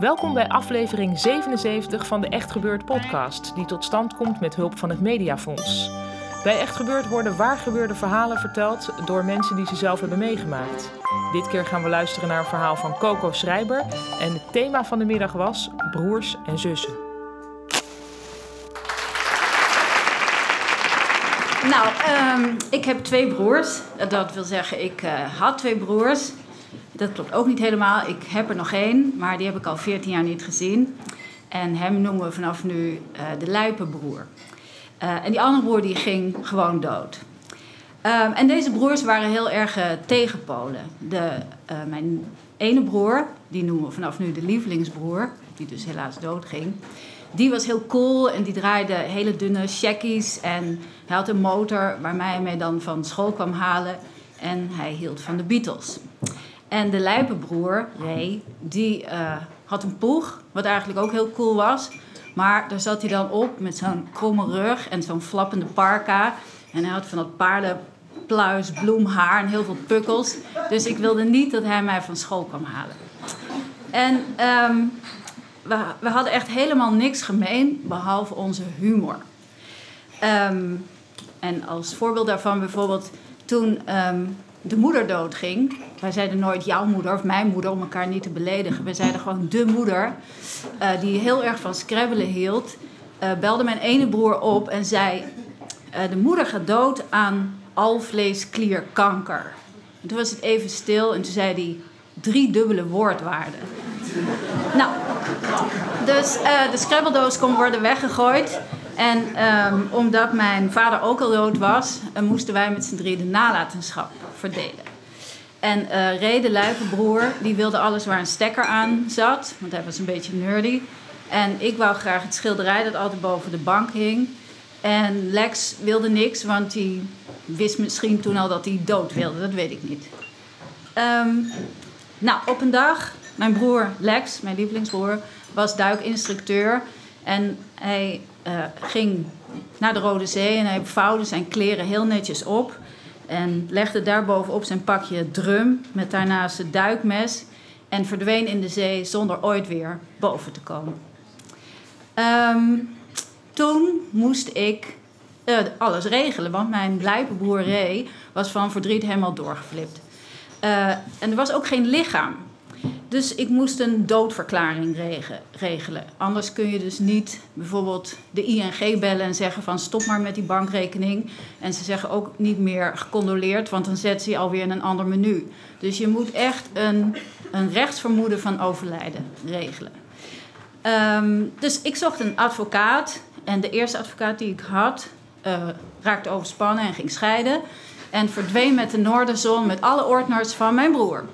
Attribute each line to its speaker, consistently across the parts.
Speaker 1: Welkom bij aflevering 77 van de Echt Gebeurd podcast, die tot stand komt met hulp van het Mediafonds. Bij Echt Gebeurd worden waargebeurde verhalen verteld door mensen die ze zelf hebben meegemaakt. Dit keer gaan we luisteren naar een verhaal van Coco Schrijber en het thema van de middag was broers en zussen.
Speaker 2: Nou, ehm, ik heb twee broers. Dat wil zeggen, ik uh, had twee broers. Dat klopt ook niet helemaal. Ik heb er nog één, maar die heb ik al 14 jaar niet gezien. En hem noemen we vanaf nu uh, de Luipenbroer. Uh, en die andere broer die ging gewoon dood. Um, en deze broers waren heel erg uh, tegenpolen. De, mijn ene broer, die noemen we vanaf nu de lievelingsbroer, die dus helaas dood ging. Die was heel cool en die draaide hele dunne checkies. En hij had een motor hij mij dan van school kwam halen. En hij hield van de Beatles. En de lijpenbroer, Ray, die uh, had een poeg, wat eigenlijk ook heel cool was. Maar daar zat hij dan op met zo'n kromme rug en zo'n flappende parka. En hij had van dat paardenpluis, bloemhaar en heel veel pukkels. Dus ik wilde niet dat hij mij van school kwam halen. En um, we, we, hadden echt helemaal niks gemeen, behalve onze humor. Um, en als voorbeeld daarvan bijvoorbeeld toen um, de moeder doodging. Wij zeiden nooit jouw moeder of mijn moeder om elkaar niet te beledigen. We zeiden gewoon de moeder, uh, die heel erg van scrabbelen hield. Uh, belde mijn ene broer op en zei: uh, De moeder gaat dood aan alvleesklierkanker. En toen was het even stil en toen zei hij: drie dubbele woordwaarden. nou, dus de scrabbeldoos kon worden weggegooid. En um, omdat mijn vader ook al dood was, uh, moesten wij met z'n drie de nalatenschap verdelen. En uh, Ray, de luikenbroer, die wilde alles waar een stekker aan zat, want hij was een beetje nerdy. En ik wou graag het schilderij dat altijd boven de bank hing. En Lex wilde niks, want hij wist misschien toen al dat hij dood wilde. Dat weet ik niet. Um, nou, op een dag, mijn broer Lex, mijn lievelingsbroer, was duikinstructeur. En hij uh, ging naar de Rode Zee en hij vouwde zijn kleren heel netjes op. En legde daarbovenop zijn pakje drum met daarnaast het duikmes. En verdween in de zee zonder ooit weer boven te komen. Um, toen moest ik uh, alles regelen, want mijn blijpenboer Ray was van verdriet helemaal doorgeflipt. Uh, en er was ook geen lichaam. Dus ik moest een doodverklaring regelen. Anders kun je dus niet bijvoorbeeld de ING bellen en zeggen van stop maar met die bankrekening. En ze zeggen ook niet meer gecondoleerd, want dan zet ze je alweer in een ander menu. Dus je moet echt een, een rechtsvermoeden van overlijden regelen. Um, dus ik zocht een advocaat. En de eerste advocaat die ik had, uh, raakte overspannen en ging scheiden. En verdween met de Noorderzon met alle ordners van mijn broer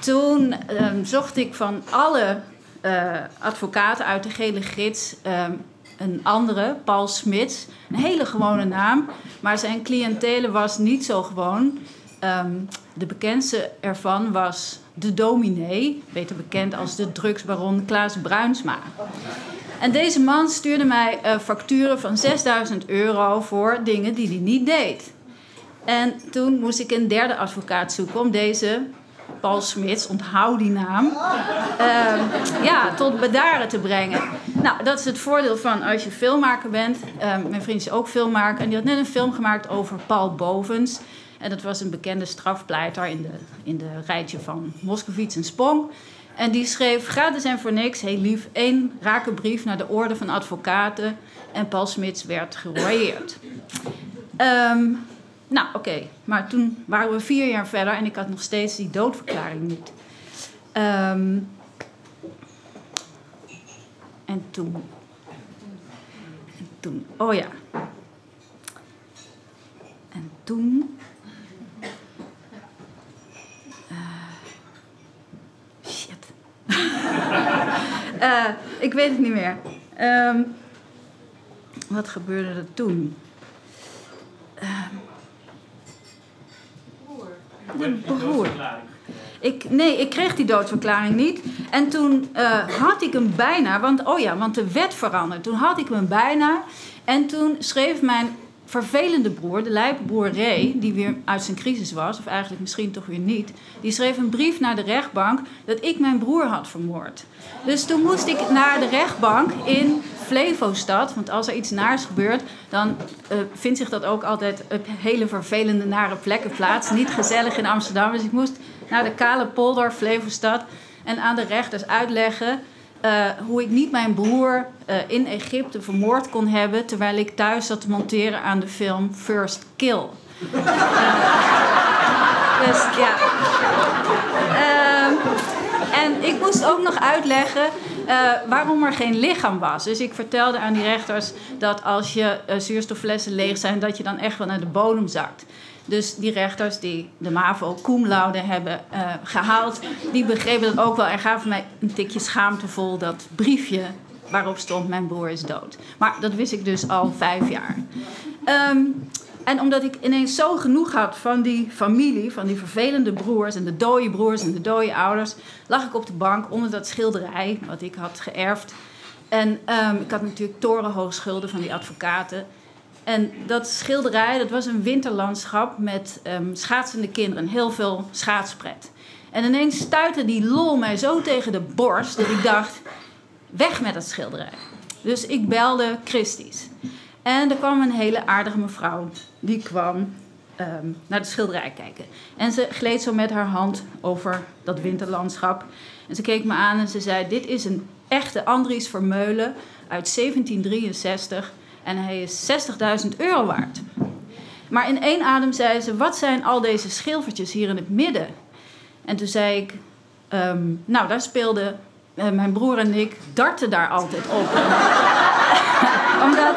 Speaker 2: toen um, zocht ik van alle uh, advocaten uit de gele gids um, een andere, Paul Smits. Een hele gewone naam, maar zijn cliëntele was niet zo gewoon. Um, de bekendste ervan was de dominee, beter bekend als de drugsbaron Klaas Bruinsma. En deze man stuurde mij uh, facturen van 6000 euro voor dingen die hij niet deed. En toen moest ik een derde advocaat zoeken om deze Paul Smits, onthoud die naam, uh, ja, tot bedaren te brengen. Nou, dat is het voordeel van als je filmmaker bent. Uh, mijn vriend is ook filmmaker en die had net een film gemaakt over Paul Bovens. En dat was een bekende strafpleiter in de, in de rijtje van Moskovits en Spong. En die schreef gratis en voor niks, heel lief, één rake brief naar de orde van advocaten. En Paul Smits werd geroyeerd. Um, nou, oké. Maar toen waren we vier jaar verder en ik had nog steeds die doodverklaring niet. Um, en toen. En toen. Oh ja. En toen. Uh, shit. uh, ik weet het niet meer. Um, wat gebeurde er toen? De broer. Ik, nee, ik kreeg die doodverklaring niet. En toen uh, had ik hem bijna, want oh ja, want de wet veranderde. Toen had ik hem bijna. En toen schreef mijn vervelende broer, de lijpbroer Ray, die weer uit zijn crisis was, of eigenlijk misschien toch weer niet, die schreef een brief naar de rechtbank dat ik mijn broer had vermoord. Dus toen moest ik naar de rechtbank in Flevostad, want als er iets naars gebeurt, dan uh, vindt zich dat ook altijd op hele vervelende, nare plekken plaats. Niet gezellig in Amsterdam, dus ik moest naar de kale polder Flevostad en aan de rechters uitleggen uh, hoe ik niet mijn broer uh, in Egypte vermoord kon hebben terwijl ik thuis zat te monteren aan de film First Kill. Dus ja. Ehm, en ik moest ook nog uitleggen waarom er geen lichaam was. Dus ik vertelde aan die rechters dat als je zuurstofflessen leeg zijn, dat je dan echt wel naar de bodem zakt. Dus die rechters die de MAVO cum hebben uh, gehaald, die begrepen dat ook wel en gaven mij een tikje schaamtevol dat briefje waarop stond mijn broer is dood. Maar dat wist ik dus al vijf jaar. Um, en omdat ik ineens zo genoeg had van die familie, van die vervelende broers en de dode broers en de dode ouders, lag ik op de bank onder dat schilderij wat ik had geërfd. En um, ik had natuurlijk torenhoog schulden van die advocaten. En dat schilderij, dat was een winterlandschap met um, schaatsende kinderen. Heel veel schaatspret. En ineens stuitte die lol mij zo tegen de borst dat ik dacht, weg met dat schilderij. Dus ik belde Christies. En er kwam een hele aardige mevrouw. Die kwam um, naar het schilderij kijken. En ze gleed zo met haar hand over dat winterlandschap. En ze keek me aan en ze zei: Dit is een echte Andries Vermeulen uit 1763. En hij is 60.000 euro waard. Maar in één adem zei ze: Wat zijn al deze schilfertjes hier in het midden? En toen zei ik: um, Nou, daar speelden uh, mijn broer en ik darten daar altijd op. omdat,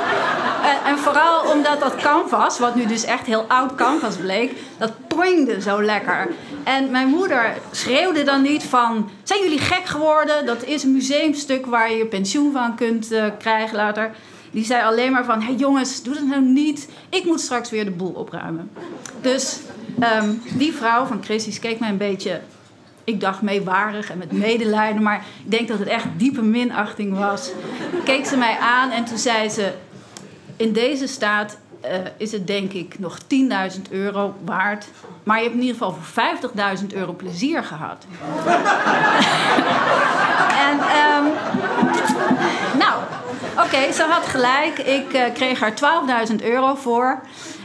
Speaker 2: uh, en vooral omdat dat canvas, wat nu dus echt heel oud canvas bleek, dat poingde zo lekker. En mijn moeder schreeuwde dan niet van: Zijn jullie gek geworden? Dat is een museumstuk waar je pensioen van kunt uh, krijgen later. Die zei alleen maar van, hé hey jongens, doe dat nou niet. Ik moet straks weer de boel opruimen. Dus um, die vrouw van Christus keek mij een beetje, ik dacht meewarig en met medelijden. Maar ik denk dat het echt diepe minachting was. Keek ze mij aan en toen zei ze, in deze staat uh, is het denk ik nog 10.000 euro waard. Maar je hebt in ieder geval voor 50.000 euro plezier gehad. en um, nou, Oké, ze had gelijk. Ik uh, kreeg haar 12.000 euro voor.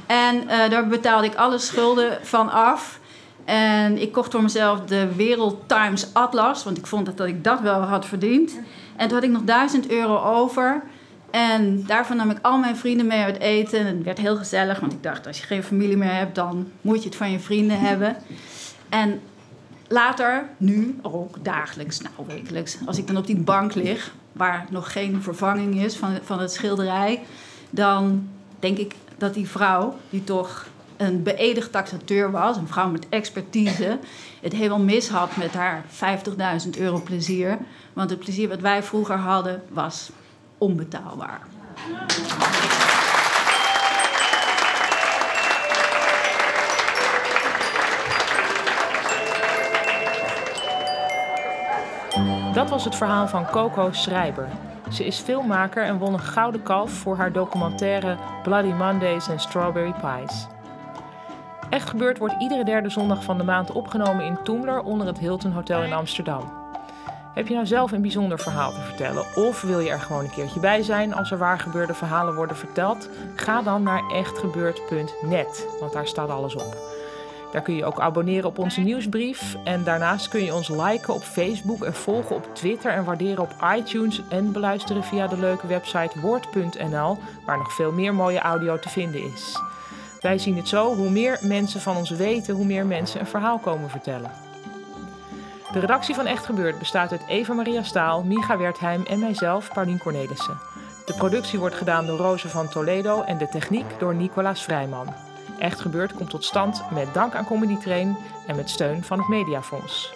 Speaker 2: En uh, daar betaalde ik alle schulden van af. En ik kocht voor mezelf de Wereld Times Atlas, want ik vond dat, dat ik dat wel had verdiend. En toen had ik nog 1000 euro over. En daarvan nam ik al mijn vrienden mee uit eten. En het werd heel gezellig, want ik dacht, als je geen familie meer hebt, dan moet je het van je vrienden hebben. En later, nu ook dagelijks, nou wekelijks, als ik dan op die bank lig, waar nog geen vervanging is van, van het schilderij, dan denk ik dat die vrouw, die toch een beëdigd taxateur was, een vrouw met expertise, het helemaal mis had met haar 50.000 euro plezier. Want het plezier wat wij vroeger hadden was onbetaalbaar.
Speaker 1: Dat was het verhaal van Coco Schrijber. Ze is filmmaker en won een gouden kalf voor haar documentaire Bloody Mondays en Strawberry Pies. Echt gebeurd wordt iedere derde zondag van de maand opgenomen in Toemler onder het Hilton Hotel in Amsterdam. Heb je nou zelf een bijzonder verhaal te vertellen of wil je er gewoon een keertje bij zijn als er waar gebeurde verhalen worden verteld? Ga dan naar echtgebeurd.net, want daar staat alles op. Daar kun je ook abonneren op onze nieuwsbrief. En daarnaast kun je ons liken op Facebook en volgen op Twitter en waarderen op iTunes en beluisteren via de leuke website woord.nl, waar nog veel meer mooie audio te vinden is. Wij zien het zo, hoe meer mensen van ons weten, hoe meer mensen een verhaal komen vertellen. De redactie van Echt Gebeurd bestaat uit Eva-Maria Staal, Micha Wertheim en mijzelf, Paulien Cornelissen. De productie wordt gedaan door Roze van Toledo en de techniek door Nicolaas Vrijman. Echt Gebeurd komt tot stand met dank aan Comedy Train en met steun van het Mediafonds.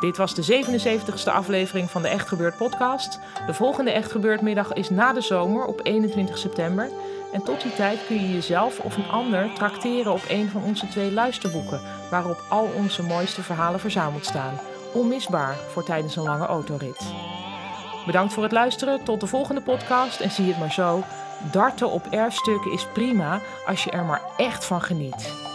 Speaker 1: Dit was de 77ste aflevering van de Echt Gebeurd podcast. De volgende Echt Gebeurd middag is na de zomer op 21 september. En tot die tijd kun je jezelf of een ander trakteren op een van onze twee luisterboeken, waarop al onze mooiste verhalen verzameld staan. Onmisbaar voor tijdens een lange autorit. Bedankt voor het luisteren, tot de volgende podcast en zie het maar zo. Darten op erfstukken is prima als je er maar echt van geniet.